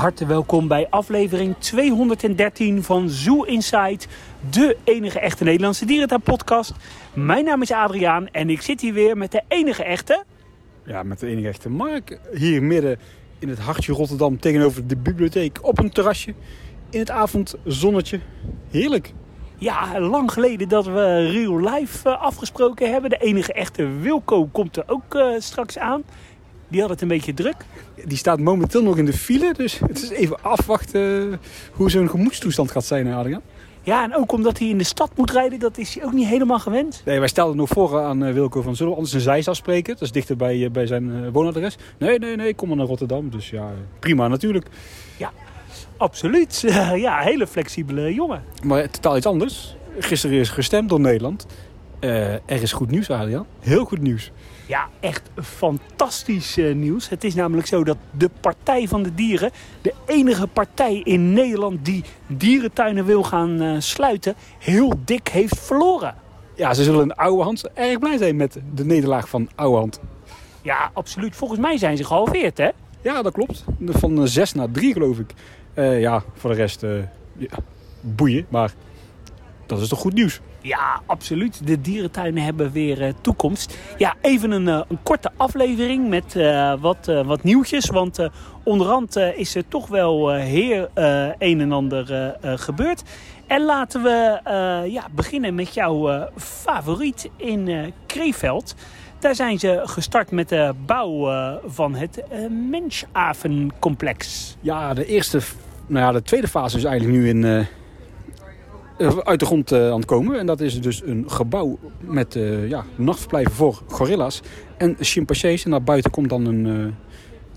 harte welkom bij aflevering 213 van Zoo Inside, de enige echte Nederlandse dierentuin-podcast. Mijn naam is Adriaan en ik zit hier weer met de enige echte... Ja, met de enige echte Mark. Hier midden in het hartje Rotterdam tegenover de bibliotheek op een terrasje. In het avondzonnetje. Heerlijk. Ja, lang geleden dat we real life eh, afgesproken hebben. De enige echte Wilco komt er ook eh, straks aan. Die had het een beetje druk. Die staat momenteel nog in de file, dus het is even afwachten hoe zo'n gemoedstoestand gaat zijn, Adriaan. Ja, en ook omdat hij in de stad moet rijden, dat is hij ook niet helemaal gewend. Nee, wij stelden nog voor aan eh, Wilco van zullen we anders een zijs afspreken? Dat is dichter bij, eh, bij zijn eh, woonadres. Nee, nee, nee, kom maar naar Rotterdam. Dus ja, prima natuurlijk. Ja, absoluut. ja, hele flexibele jongen. Maar totaal iets anders. Gisteren is gestemd door Nederland. Uh, er is goed nieuws, Adriaan. Heel goed nieuws. Ja, echt fantastisch uh, nieuws. Het is namelijk zo dat de Partij van de Dieren, de enige partij in Nederland die dierentuinen wil gaan uh, sluiten, heel dik heeft verloren. Ja, ze zullen in oude hand erg blij zijn met de nederlaag van oude hand. Ja, absoluut. Volgens mij zijn ze gehalveerd, hè? Ja, dat klopt. Van 6 naar 3 geloof ik. ja, voor de rest ja, boeien, maar dat is toch goed nieuws? Ja, absoluut. De dierentuinen hebben weer uh, toekomst. Ja, even een, uh, een korte aflevering met uh, wat, wat nieuwtjes. Want onderhand is er toch wel heer een en ander gebeurd. En laten we ja, beginnen met jouw favoriet in Kreeveld. Daar zijn ze gestart met de bouw van het Menshavencomplex. Ja, de eerste, nou ja, de tweede fase is eigenlijk nu in eh, uit de grond uh, aan het komen. En dat is dus een gebouw met uh, ja, nachtverblijven voor gorilla's en chimpansés. En naar buiten komt dan een,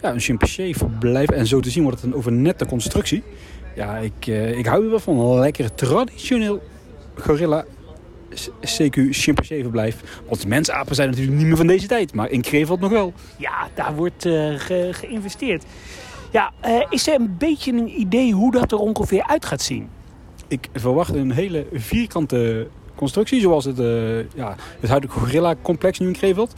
ja, een chimpansee-verblijf. En zo te zien wordt het een overnette constructie. Ja, ik, ik hou er wel van. Een lekker traditioneel gorilla CQ chimpansee-verblijf. Want mensapen zijn natuurlijk niet meer van deze tijd. Maar in Krefeld nog wel. Ja, daar wordt ge geïnvesteerd. Ja, is er een beetje een idee hoe dat er ongeveer uit gaat zien? Ik verwacht een hele vierkante constructie. Zoals het, uh, ja, het huidige Gorilla-complex nu in Krefeld.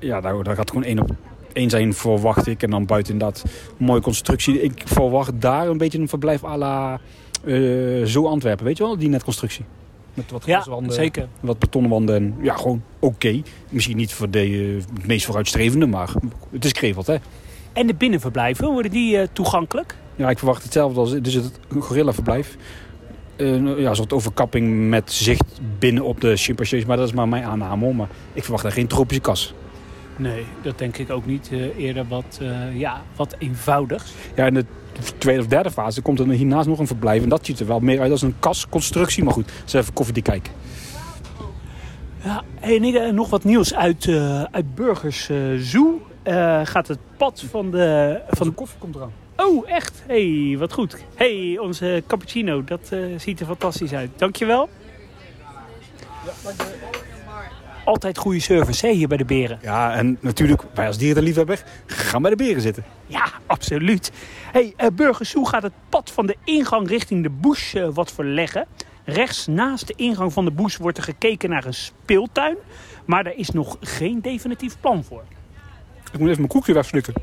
Ja, daar, daar gaat gewoon één op één zijn, verwacht ik. En dan buiten dat mooie constructie. Ik verwacht daar een beetje een verblijf à la uh, Zo Antwerpen. Weet je wel, die netconstructie. Met wat ja, zeker. wat betonwanden en ja, gewoon oké. Okay. Misschien niet voor de uh, meest vooruitstrevende, maar het is Krefeld, hè. En de binnenverblijven, worden die uh, toegankelijk? Ja, ik verwacht hetzelfde als dus het gorilla-verblijf uh, ja, een soort overkapping met zicht binnen op de chimpansees. Maar dat is maar mijn aanname. Maar ik verwacht daar geen tropische kas. Nee, dat denk ik ook niet. Uh, eerder wat, uh, ja, wat eenvoudigs. Ja, in de tweede of derde fase komt er hiernaast nog een verblijf. En dat ziet er wel meer uit als een kasconstructie. Maar goed, eens even koffiedik kijken. Ja, en nog wat nieuws uit, uh, uit Burgers Zoo. gaat het pad van de... Van de koffie komt eraan. Oh, echt? hey, wat goed. hey, onze cappuccino. Dat uh, ziet er fantastisch uit. Dankjewel. Ja, dankjewel. Altijd goede service hè, hier bij de beren. Ja, en natuurlijk, wij als dierenliefhebber gaan bij de beren zitten. Ja, absoluut. hey, uh, Burgers Zoo gaat het pad van de ingang richting de bush uh, wat verleggen. Rechts naast de ingang van de bush wordt er gekeken naar een speeltuin. Maar daar is nog geen definitief plan voor. Ik moet even mijn koekje wegslikken.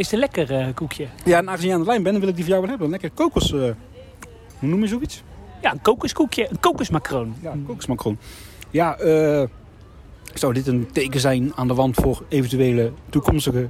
Is het een lekker uh, koekje? Ja, en aangezien je aan de lijn bent, wil ik die voor jou wel hebben. Een lekker kokos... Uh, hoe noem je zoiets? Ja, een kokoskoekje. Een kokosmacroon. Ja, een kokosmacroon. Ja, uh, zou dit een teken zijn aan de wand voor eventuele toekomstige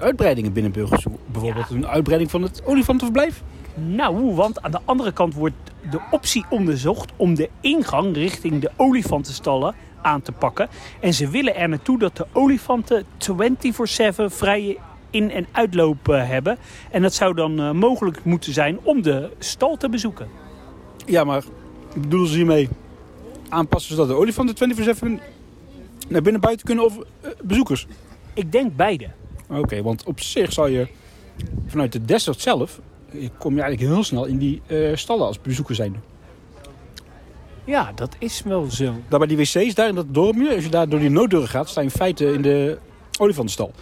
uitbreidingen binnen Burgers? Bijvoorbeeld een uitbreiding van het olifantenverblijf? Nou, want aan de andere kant wordt de optie onderzocht om de ingang richting de olifantenstallen aan te pakken. En ze willen er naartoe dat de olifanten 24-7 vrije in- en uitloop hebben. En dat zou dan uh, mogelijk moeten zijn om de stal te bezoeken. Ja, maar bedoelen ze hiermee aanpassen zodat de olifanten 24-7 naar binnen buiten kunnen of uh, bezoekers? Ik denk beide. Oké, okay, want op zich zou je vanuit de desert zelf... kom je eigenlijk heel snel in die uh, stallen als bezoeker zijn. Ja, dat is wel zo. Daar bij die wc's, daar in dat dorpje, als je daar door die nooddeur gaat, sta je in feite in de olifantenstal.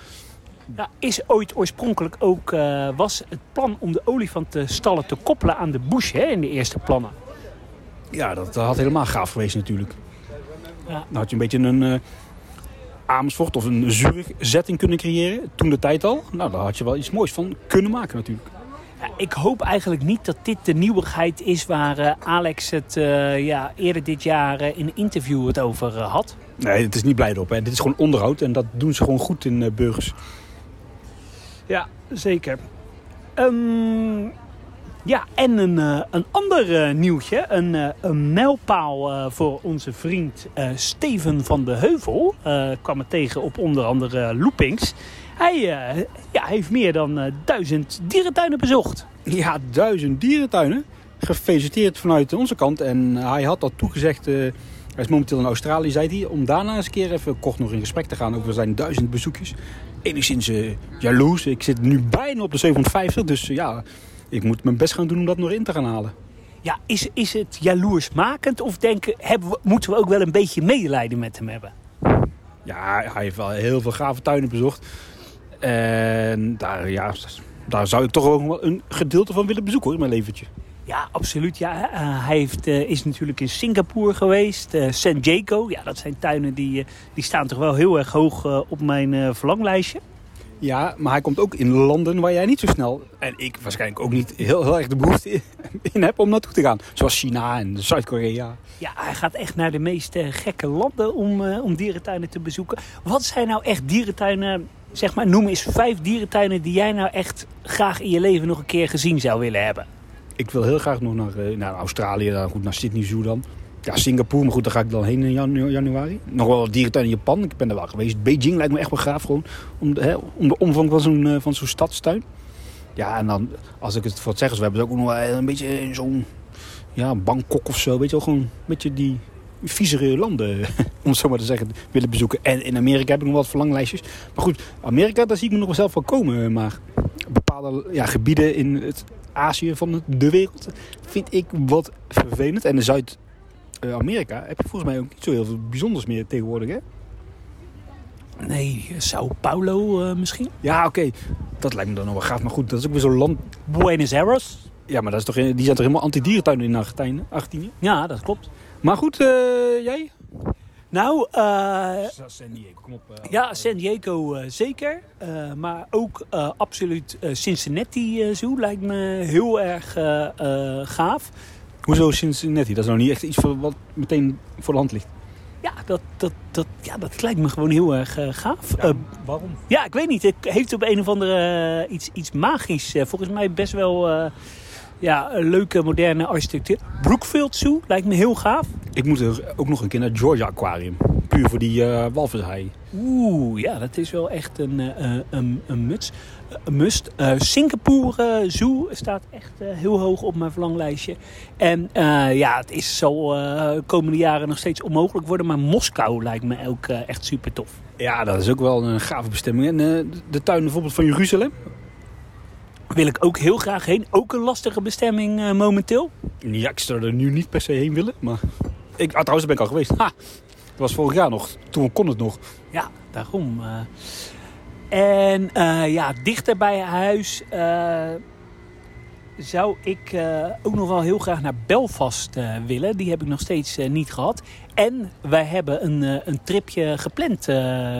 Ja, is ooit oorspronkelijk ook, uh, was het plan om de olifantenstallen te koppelen aan de bush hè, in de eerste plannen? Ja, dat had helemaal gaaf geweest natuurlijk. Ja. Dan had je een beetje een, uh, Amersfoort of een Zurich setting kunnen creëren. Toen de tijd al. Nou, daar had je wel iets moois van kunnen maken natuurlijk. Ja, ik hoop eigenlijk niet dat dit de nieuwigheid is waar uh, Alex het uh, ja, eerder dit jaar uh, in een interview het over had. Nee, het is niet blij op. Hè. Dit is gewoon onderhoud en dat doen ze gewoon goed in Burgers. Ja, zeker. Um, ja, en een, een ander nieuwtje. Een, een mijlpaal voor onze vriend Steven van de Heuvel. kwam het tegen op onder andere Loopings. Hij ja, heeft meer dan duizend dierentuinen bezocht. Ja, duizend dierentuinen. Gefeliciteerd vanuit onze kant. En hij had dat toegezegd... hij is momenteel in Australië, zei hij. Om daarna eens een keer even kort nog in gesprek te gaan over zijn duizend bezoekjes. Enigszins jaloers. Ik zit nu bijna op de 750. Dus ja, ik moet mijn best gaan doen om dat nog in te gaan halen. Ja, is, is het jaloersmakend of denken, hebben we, moeten we ook wel een beetje medelijden met hem hebben? Ja, hij heeft wel heel veel gave tuinen bezocht. En daar, ja, daar zou ik toch ook wel een gedeelte van willen bezoeken hoor, in mijn leventje. Ja, absoluut. Ja. Uh, hij heeft, uh, is natuurlijk in Singapore geweest. Uh, San Diego, ja, dat zijn tuinen die, die staan toch wel heel erg hoog op mijn verlanglijstje. Ja, maar hij komt ook in landen waar jij niet zo snel, en ik waarschijnlijk ook niet, heel, heel erg de behoefte in heb om naartoe te gaan. Zoals China en Zuid-Korea. Ja, hij gaat echt naar de meest gekke landen om, om dierentuinen te bezoeken. Wat zijn nou echt dierentuinen, zeg maar, noem eens vijf dierentuinen die jij nou echt graag in je leven nog een keer gezien zou willen hebben? Ik wil heel graag nog naar, uh, naar Australië, dan goed naar Sydney Zoo dan. Ja, Singapore, maar goed, daar ga ik dan heen in januari. Nog wel dierentuin in Japan, ik ben er wel geweest. Beijing lijkt me echt wel gaaf gewoon, om de, hè, om omvang van zo'n uh, van zo'n stadstuin. Ja, en dan, als ik het voor het zeggen, we hebben het ook nog wel een beetje in zo'n, ja, Bangkok of zo, weet je wel, gewoon een beetje die viezere landen, om het zo maar te zeggen, willen bezoeken. En in Amerika heb ik nog wat verlanglijstjes. Maar goed, Amerika, daar zie ik me nog wel zelf wel komen, maar bepaalde ja, gebieden in het Azië van de wereld vind ik wat vervelend. En de Zuid Amerika heb je volgens mij ook niet zo heel veel bijzonders meer tegenwoordig, hè? Nee, Sao Paulo uh, misschien? Ja, oké. Okay. Dat lijkt me dan nog wel gaaf. Maar goed, dat is ook weer zo'n land... Buenos Aires? Ja, maar dat is toch, die zijn toch helemaal anti-dierentuinen in Argentinië? Ja, dat klopt. Maar goed, uh, jij? Nou, uh, San Diego, kom op. Uh, ja, San Diego uh, zeker. maar ook absoluut Cincinnati Zoo lijkt me heel erg gaaf. Hoezo Cincinnati? Dat is nou niet echt iets voor wat meteen voor de hand ligt. Ja, dat, dat, dat, ja, dat lijkt me gewoon heel erg uh, gaaf. Ja, uh, waarom? Ja, ik weet niet. Het heeft op een of andere uh, iets, iets magisch. volgens mij best wel ja, een leuke moderne architectuur. Brookfield Zoo lijkt me heel gaaf. Ik moet er ook nog een keer naar het Georgia Aquarium. Puur voor die uh, walvishaai. Oeh, ja, dat is wel echt een, uh, een, een muts. Een must. Uh, Singapore Zoo staat echt heel hoog op mijn verlanglijstje. En ja, het is zo de komende jaren nog steeds onmogelijk worden. Maar Moskou lijkt me ook echt super tof. Ja, dat is ook wel een gave bestemming. En de tuin bijvoorbeeld van Jeruzalem wil ik ook heel graag heen. Ook een lastige bestemming uh, momenteel. Ja, ik zou er nu niet per se heen willen. Maar ik, ah, trouwens, daar ben ik al geweest. Ha, dat was vorig jaar nog. Toen kon het nog. Ja, daarom. Uh, en uh, ja, dichter bij huis zou ik ook nog wel heel graag naar Belfast willen. Die heb ik nog steeds niet gehad. En wij hebben een, een tripje gepland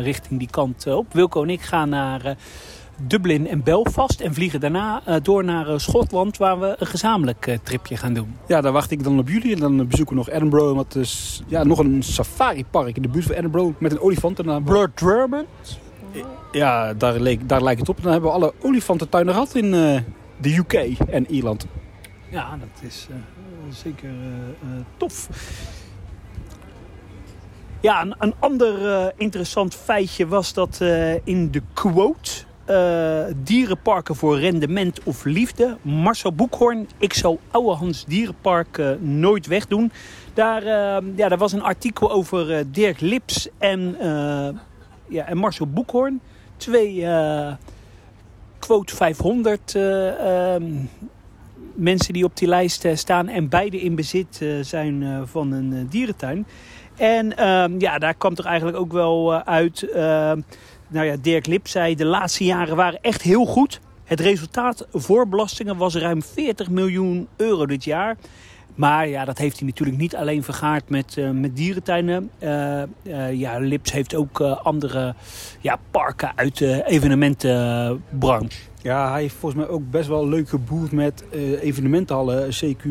richting die kant op. Wilco en ik gaan naar Dublin en Belfast. En vliegen daarna uh, door naar uh, Schotland, waar we een gezamenlijk uh, tripje gaan doen. Ja, daar wacht ik dan op jullie. En dan bezoeken we nog Edinburgh. Wat is, ja, nog een safari-park in de buurt van Edinburgh met een olifant. En Blood Drummond? Ja, daar, leek, daar lijkt het op. En dan hebben we alle olifantentuinen gehad in de UK en Ierland. Ja, dat is zeker tof. Ja, een, een ander interessant feitje was dat in de quote uh, dierenparken voor rendement of liefde. Marcel Boekhoorn, ik zou Ouwehans Dierenpark uh, nooit wegdoen. Daar, uh, ja, daar was een artikel over Dirk Lips en, ja, en Marcel Boekhoorn. Twee quote 500 ehm, mensen die op die lijst staan en beide in bezit zijn van een dierentuin. En ehm, ja, daar kwam toch eigenlijk ook wel uit nou ja, Dirk Lip zei, de laatste jaren waren echt heel goed. Het resultaat voor belastingen was ruim 40 miljoen euro dit jaar. Maar ja, dat heeft hij natuurlijk niet alleen vergaard met, uh, met dierentuinen. Uh, uh, ja, Lips heeft ook andere ja, parken uit de evenementenbranche. Ja, hij heeft volgens mij ook best wel leuk geboerd met evenementenhallen, CQ,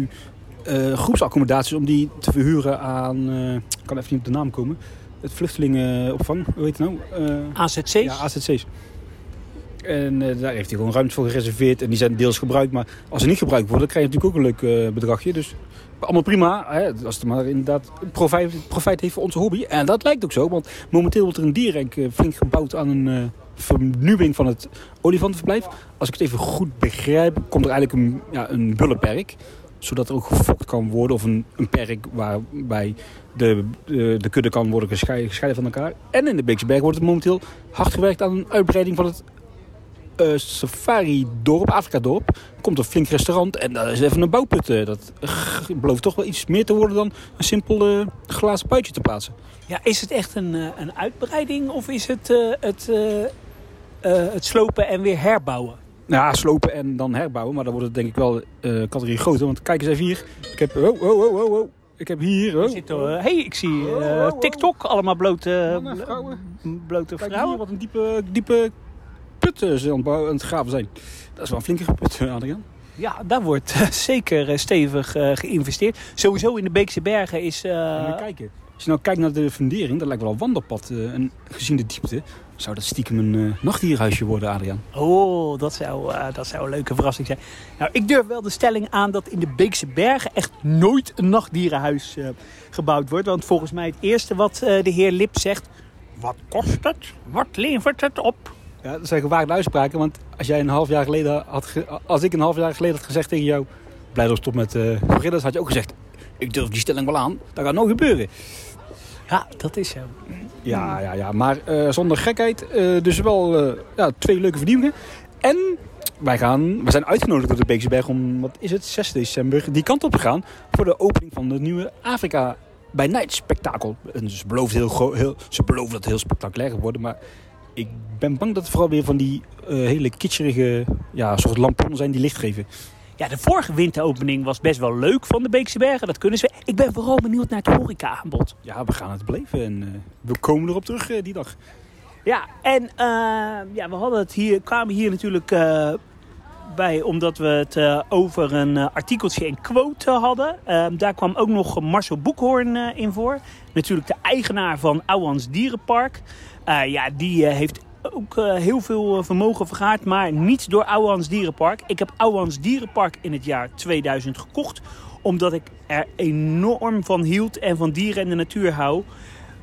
groepsaccommodaties om die te verhuren aan, ik kan even niet op de naam komen, het vluchtelingenopvang, hoe heet het nou? AZC's? Ja, AZC's. En uh, daar heeft hij gewoon ruimte voor gereserveerd. En die zijn deels gebruikt. Maar als ze niet gebruikt worden, dan krijg je natuurlijk ook een leuk uh, bedragje. Dus allemaal prima. Hè, als het maar inderdaad profijt, profijt heeft voor onze hobby. En dat lijkt ook zo. Want momenteel wordt er een dierrenk flink gebouwd aan een vernieuwing van het olifantenverblijf. Als ik het even goed begrijp, komt er eigenlijk een, ja, een bullenperk. Zodat er ook gefokt kan worden. Of een, een perk waarbij de, de, de, kudde kan worden gescheiden, van elkaar. En in de Beekse Berg wordt het momenteel hard gewerkt aan een uitbreiding van het uh, safari-dorp, Afrika-dorp, komt een flink restaurant en dat is even een bouwput. Dat belooft toch wel iets meer te worden dan een simpel uh, glazen puitje te plaatsen. Ja, is het echt een, een uitbreiding of is het het, het slopen en weer herbouwen? Ja, slopen en dan herbouwen, maar dan wordt het denk ik wel categorie groter. Want kijk eens even hier. Ik heb, oh, oh, oh, oh, oh. Ik heb hier... Oh. Zit, hey, ik zie uh, TikTok, allemaal blote, Mannen, vrouwen. blote Kijk vrouwen. Hier, wat een diepe, diepe put ze aan het, het graven zijn. Dat is wel een flinke put, Adriaan. Ja, daar wordt uh, zeker uh, stevig uh, geïnvesteerd. Sowieso in de Beekse Bergen is... kijken. Als je nou kijkt naar de fundering, dat lijkt wel een wandelpad. en gezien de diepte, zou dat stiekem een nachtdierhuisje worden, Adriaan. Oh, dat zou, dat zou een leuke verrassing zijn. Nou, ik durf wel de stelling aan dat in de Beekse Bergen echt nooit een nachtdierenhuis gebouwd wordt. Want volgens mij het eerste wat de heer Lip zegt... Wat kost het? Wat levert het op? Ja, dat zijn gewaagde uitspraken. Want als jij een half jaar geleden had als ik een half jaar geleden had gezegd tegen jou, blij dat stop met uh, gorillas, had je ook gezegd, ik durf die stelling wel aan. Dat gaat nooit gebeuren. Ja, dat is zo. Ja, ja, ja. Maar uh, zonder gekheid. Uh, dus wel uh, ja, twee leuke vernieuwingen. En wij, gaan, we zijn uitgenodigd door de Beekse Berg om, wat is het, 6 december, die kant op te gaan. Voor de opening van de nieuwe Afrika bij Night spektakel. En ze beloven, heel, heel, ze beloven dat het heel spectaculair gaat worden. Maar ik ben bang dat het vooral weer van die hele kitscherige ja, soort lamponnen zijn die licht geven. Ja, de vorige winteropening was best wel leuk van de Beekse Bergen. Dat kunnen ze. Ik ben vooral benieuwd naar het horeca-aanbod. Ja, we gaan het beleven en uh, we komen erop terug uh, die dag. Ja, en ja, we hadden het hier, kwamen hier natuurlijk bij omdat we het over een artikeltje in quote hadden. Ehm, daar kwam ook nog Marcel Boekhoorn in voor. Natuurlijk de eigenaar van Ouwans Dierenpark. Ja, die heeft ook uh, heel veel vermogen vergaard, maar niet door Ouwans Dierenpark. Ik heb Ouwans Dierenpark in het jaar 2000 gekocht, omdat ik er enorm van hield en van dieren en de natuur hou.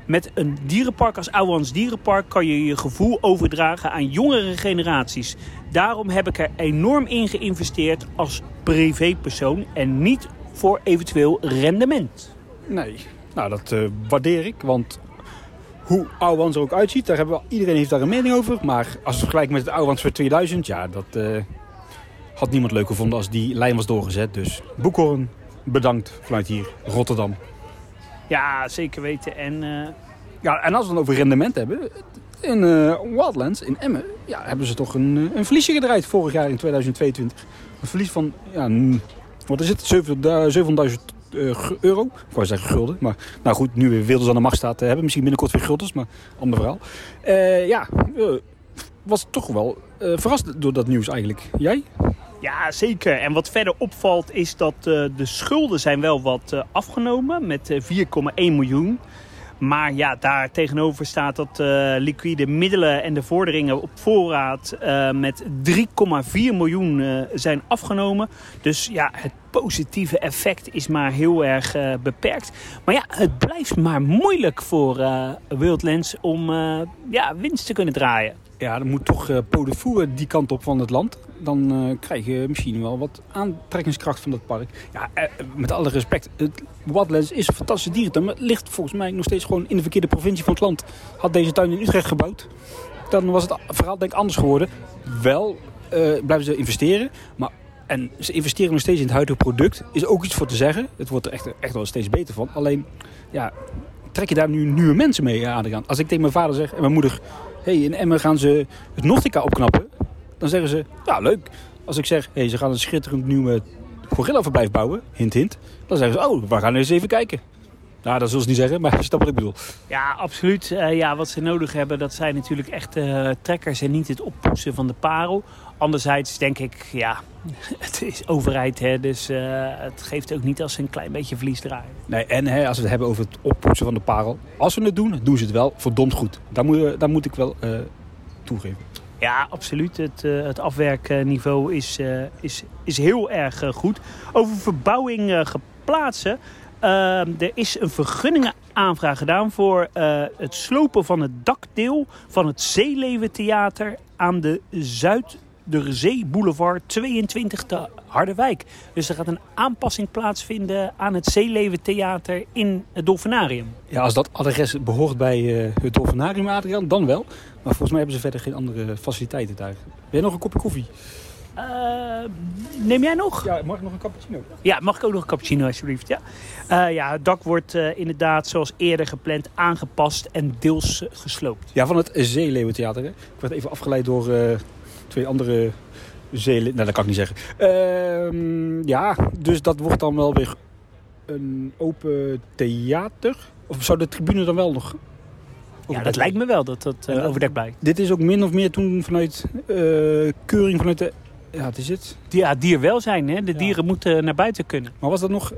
Met een dierenpark als Ouwans Dierenpark kan je je gevoel overdragen aan jongere generaties. Daarom heb ik er enorm in geïnvesteerd als privépersoon en niet voor eventueel rendement. Nee, nou dat waardeer ik, want hoe Ouwans er ook uitziet, daar hebben we, iedereen heeft daar een mening over. Maar als we vergelijken met het Ouwans voor 2000, ja, dat uh, had niemand leuk gevonden als die lijn was doorgezet. Dus Boekhoorn, bedankt vanuit hier, Rotterdam. Ja, zeker weten. En, uh... ja, en als we het over rendement hebben, in uh, Wildlands, in Emmen, ja, hebben ze toch een, een verliesje gedraaid vorig jaar in 2022. Een verlies van, ja, wat is het, 700 uh, euro. Ik wou zeggen gulden. Maar nou goed, nu weer Wilders aan de macht staat, uh, hebben misschien binnenkort weer guldens. Maar ander verhaal. Uh, ja, was toch wel verrast door dat nieuws eigenlijk. Jij? Ja, zeker. En wat verder opvalt is dat de schulden zijn wel wat afgenomen met 4,1 miljoen. Maar ja, daar tegenover staat dat liquide middelen en de vorderingen op voorraad met 3,4 miljoen zijn afgenomen. Dus ja, het positieve effect is maar heel erg beperkt. Maar ja, het blijft maar moeilijk voor Wildlands om ja, winst te kunnen draaien. Ja, er moet toch uh, voeren die kant op van het land. Dan uh, krijg je misschien wel wat aantrekkingskracht van dat park. Ja, uh, met alle respect, het Wildlands is een fantastische dierentuin. Maar het ligt volgens mij nog steeds gewoon in de verkeerde provincie van het land. Had deze tuin in Utrecht gebouwd, dan was het verhaal denk ik anders geworden. Wel blijven ze investeren, maar en ze investeren nog steeds in het huidige product. Is ook iets voor te zeggen. Het wordt er echt, echt wel steeds beter van. Alleen, ja, trek je daar nu nieuwe mensen mee aan de gang? Als ik tegen mijn vader zeg en mijn moeder hey, in Emmen gaan ze het Nortica opknappen. Dan zeggen ze, ja leuk. Als ik zeg, hey, ze gaan een schitterend nieuwe gorillaverblijf bouwen, hint hint, dan zeggen ze, oh, we gaan eens even kijken. Nou, dat zullen ze niet zeggen, maar je snapt wat ik bedoel. Ja, absoluut. Uh, ja, wat ze nodig hebben, dat zijn natuurlijk echt uh, trekkers en niet het oppoetsen van de parel. Anderzijds denk ik, ja, het is overheid, hè, dus uh, het geeft ook niet als ze een klein beetje verlies draaien. Nee, en hè, als we het hebben over het oppoetsen van de parel, als we het doen, doen ze het wel verdomd goed. Daar moet, daar moet ik wel toegeven. Ja, absoluut. Het, uh, het afwerkniveau is, uh, is, is heel erg uh, goed. Over verbouwing geplaatsen. Er is een vergunningenaanvraag gedaan voor het slopen van het dakdeel van het Zeeleventheater aan de Zuid de Zeeboulevard 22 te Harderwijk. Dus er gaat een aanpassing plaatsvinden aan het Zeeleventheater in het Dolfinarium. Ja, als dat adres behoort bij uh, het Dolfinarium, Adriaan, dan wel. Maar volgens mij hebben ze verder geen andere faciliteiten daar. Ben je nog een kopje koffie? Uh, neem jij nog? Ja, mag ik nog een cappuccino? Ja, mag ik ook nog een cappuccino alsjeblieft? Ja, uh, ja het dak wordt uh, inderdaad zoals eerder gepland aangepast en deels gesloopt. Ja, van het Zeeleeuwentheater. Ik werd even afgeleid door twee andere zeelen. Nou, dat kan ik niet zeggen. Uh, ja, dus dat wordt dan wel weer een open theater. Of zou de tribune dan wel nog... Ja, dat lijkt me wel dat dat uh, overdekt bij. Dit is ook min of meer toen vanuit uh, keuring vanuit de... Ja, wat is het? Ja, dierwelzijn. Hè? De dieren moeten naar buiten kunnen. Maar was dat nog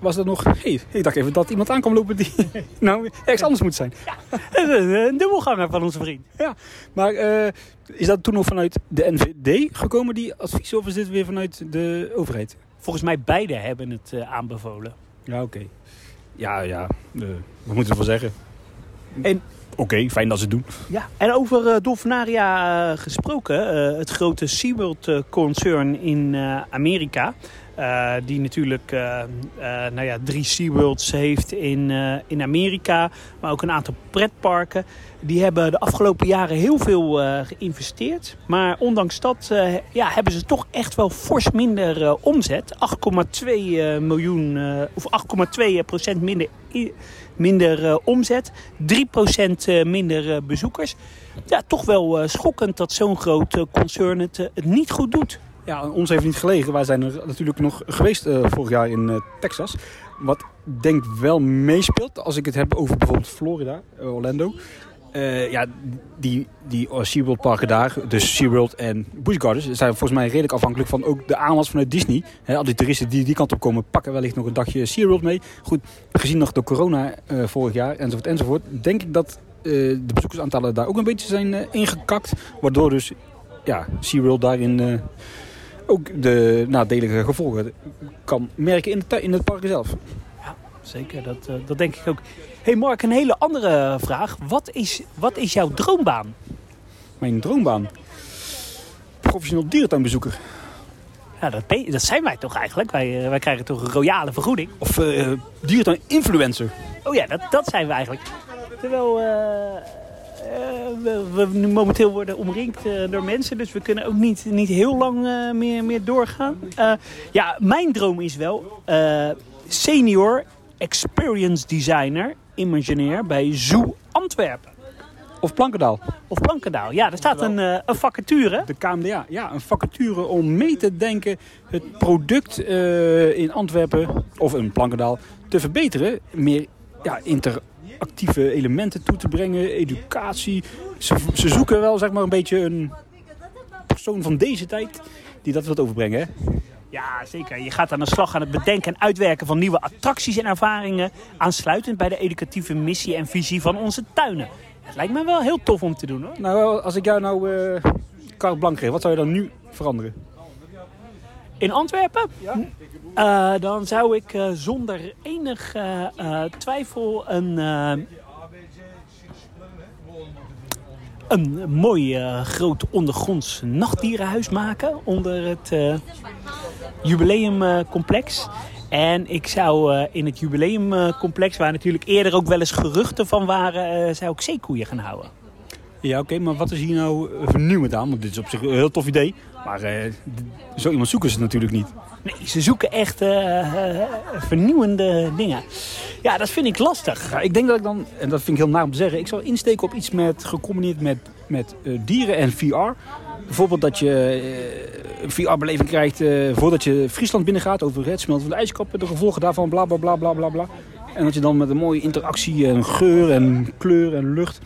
was dat nog... Hey, ik dacht even dat iemand aankwam lopen die nou ergens anders moet zijn. Ja, een dubbelganger van onze vriend. Ja, maar uh, is dat toen nog vanuit de NVD gekomen, die advies, of is dit weer vanuit de overheid? Volgens mij beide hebben het uh, aanbevolen. Ja, oké. Okay. Ja, ja, uh, wat moeten we ervan zeggen? En Oké, fijn dat ze het doen. Ja, en over uh, Dolfinaria uh, gesproken. Uh, het grote SeaWorld-concern in Amerika. Uh, die natuurlijk uh, uh, nou ja, drie SeaWorlds heeft in, in Amerika. Maar ook een aantal pretparken. Die hebben de afgelopen jaren heel veel geïnvesteerd. Maar ondanks dat ja, hebben ze toch echt wel fors minder omzet. 8,2 miljoen of 8,2 procent minder, minder omzet. 3 procent minder bezoekers. Ja, toch wel schokkend dat zo'n groot concern het niet goed doet. Ja, ons heeft niet gelegen. Wij zijn er natuurlijk nog geweest uh, vorig jaar in uh, Texas. Wat denk wel meespeelt, als ik het heb over bijvoorbeeld Florida, uh, Orlando. ja, die, die SeaWorld parken daar, dus SeaWorld en Busch Gardens, zijn volgens mij redelijk afhankelijk van ook de aanwas vanuit Disney. Al die toeristen die die kant op komen, pakken wellicht nog een dagje SeaWorld mee. Goed, gezien nog de corona vorig jaar enzovoort enzovoort, denk ik dat de bezoekersaantallen daar ook een beetje zijn ingekakt. Waardoor dus ja, SeaWorld daarin ook de nadelige gevolgen kan merken in, het, in het park zelf. Ja, zeker. Dat, uh, dat denk ik ook. hey Mark, een hele andere vraag. Wat is, wat is jouw droombaan? Mijn droombaan? Professioneel dierentuinbezoeker. Ja, dat, dat zijn wij toch eigenlijk? Wij, uh, wij krijgen toch een royale vergoeding? Of uh, dierentuin-influencer. Oh ja, dat, dat zijn we eigenlijk. Terwijl... Uh, we, we, momenteel worden omringd uh, door mensen, dus we kunnen ook niet, niet heel lang uh, meer, meer doorgaan. ja, mijn droom is wel senior experience designer, imagineer bij Zoo Antwerpen. Of Plankendaal. Of Plankendaal, ja. Er staat een, een vacature. De KMDA, ja. Een vacature om mee te denken het product in Antwerpen, of in Plankendaal, te verbeteren. Meer ja, inter actieve elementen toe te brengen, educatie. Ze, ze zoeken wel zeg maar een beetje een persoon van deze tijd die dat wilt overbrengen. Hè? Ja, zeker. Je gaat aan de slag aan het bedenken en uitwerken van nieuwe attracties en ervaringen. Aansluitend bij de educatieve missie en visie van onze tuinen. Het lijkt me wel heel tof om te doen hoor. Nou, als ik jou nou uh, carte blanc geef, wat zou je dan nu veranderen? In Antwerpen? Ja. Uh, dan zou ik uh, zonder enig uh, twijfel een, een mooi groot ondergronds nachtdierenhuis maken onder het jubileumcomplex. En ik zou in het jubileumcomplex, waar natuurlijk eerder ook wel eens geruchten van waren, zou ik zeekoeien gaan houden. Ja, oké, maar wat is hier nou vernieuwend aan? Want dit is op zich een heel tof idee. Maar zo iemand zoeken ze natuurlijk niet. Nee, ze zoeken echt uh, vernieuwende dingen. Ja, dat vind ik lastig. Ja, ik denk dat ik dan, en dat vind ik heel naar om te zeggen... ik zou insteken op iets met, gecombineerd met, met uh, dieren en VR. bijvoorbeeld dat je eh, een VR-beleving krijgt eh, voordat je Friesland binnengaat over het smelten van de ijskappen, de gevolgen daarvan, bla bla bla bla bla bla. En dat je dan met een mooie interactie en geur en kleur en lucht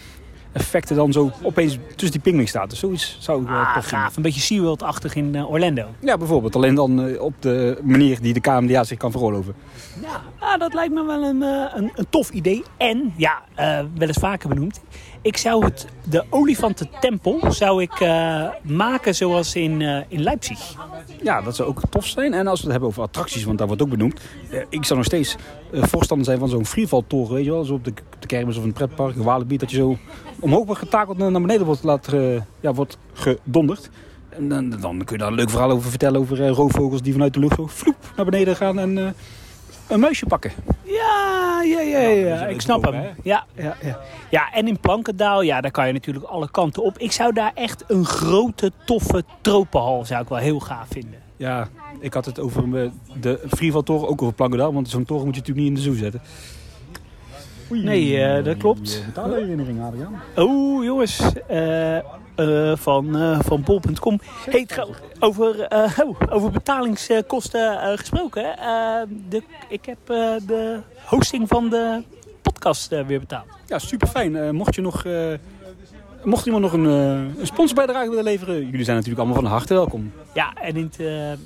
effecten dan zo opeens tussen die pingwing staat. Dus zoiets zou ik wel Ah, tof vinden. gaaf. Een beetje SeaWorld-achtig in eh, Orlando. Ja, bijvoorbeeld. Alleen dan eh, op de manier die de KMDA zich kan veroorloven. Ja, ah, dat lijkt me wel een, eh, een, een tof idee. En, ja, eh, wel eens vaker benoemd. Ik zou het, de olifantentempel zou ik eh, maken zoals in, eh, in Leipzig. Ja, dat zou ook tof zijn. En als we het hebben over attracties, want daar wordt ook benoemd. eh, ik zou nog steeds voorstander zijn van zo'n freefall-toren, weet je wel. Zo op de, de kermis of een pretpark, een Walibi. Dat je zo omhoog wordt getakeld en naar beneden wordt, ja, wordt gedonderd. En dan, dan kun je daar een leuk verhaal over vertellen over roofvogels die vanuit de lucht zo vloep naar beneden gaan en een muisje pakken. Ja, ja, ja, ja. ik snap hem. Ja, ja, ja. ja, en in Plankendaal, ja, daar kan je natuurlijk alle kanten op. Ik zou daar echt een grote, toffe tropenhal zou ik wel heel gaaf vinden. Ja, ik had het over eh, de freefall-toren, ook over Plankendaal. Want zo'n toren moet je natuurlijk niet in de zoo zetten. Oei. Nee, eh, dat klopt. Je betaalherinnering, Adriaan. Oh, jongens. eh, eh, van, eh van bol.com. Hey, over, eh, oh, over betalingskosten gesproken. de, ik heb de hosting van de podcast weer betaald. Ja, super fijn. mocht je nog, mocht iemand nog een, een sponsorbijdrage willen leveren, jullie zijn natuurlijk allemaal van harte welkom. Ja, en in het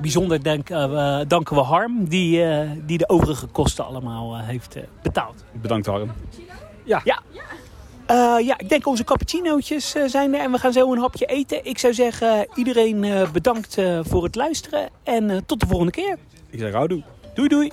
bijzonder denk, danken we Harm, die, die de overige kosten allemaal heeft betaald. Bedankt Harm. Ja, ja, ik denk onze cappuccinootjes eh, zijn er en we gaan zo een hapje eten. Ik zou zeggen, iedereen eh, bedankt eh, voor het luisteren en eh, tot de volgende keer. Ik zeg houdoe. Doei doei!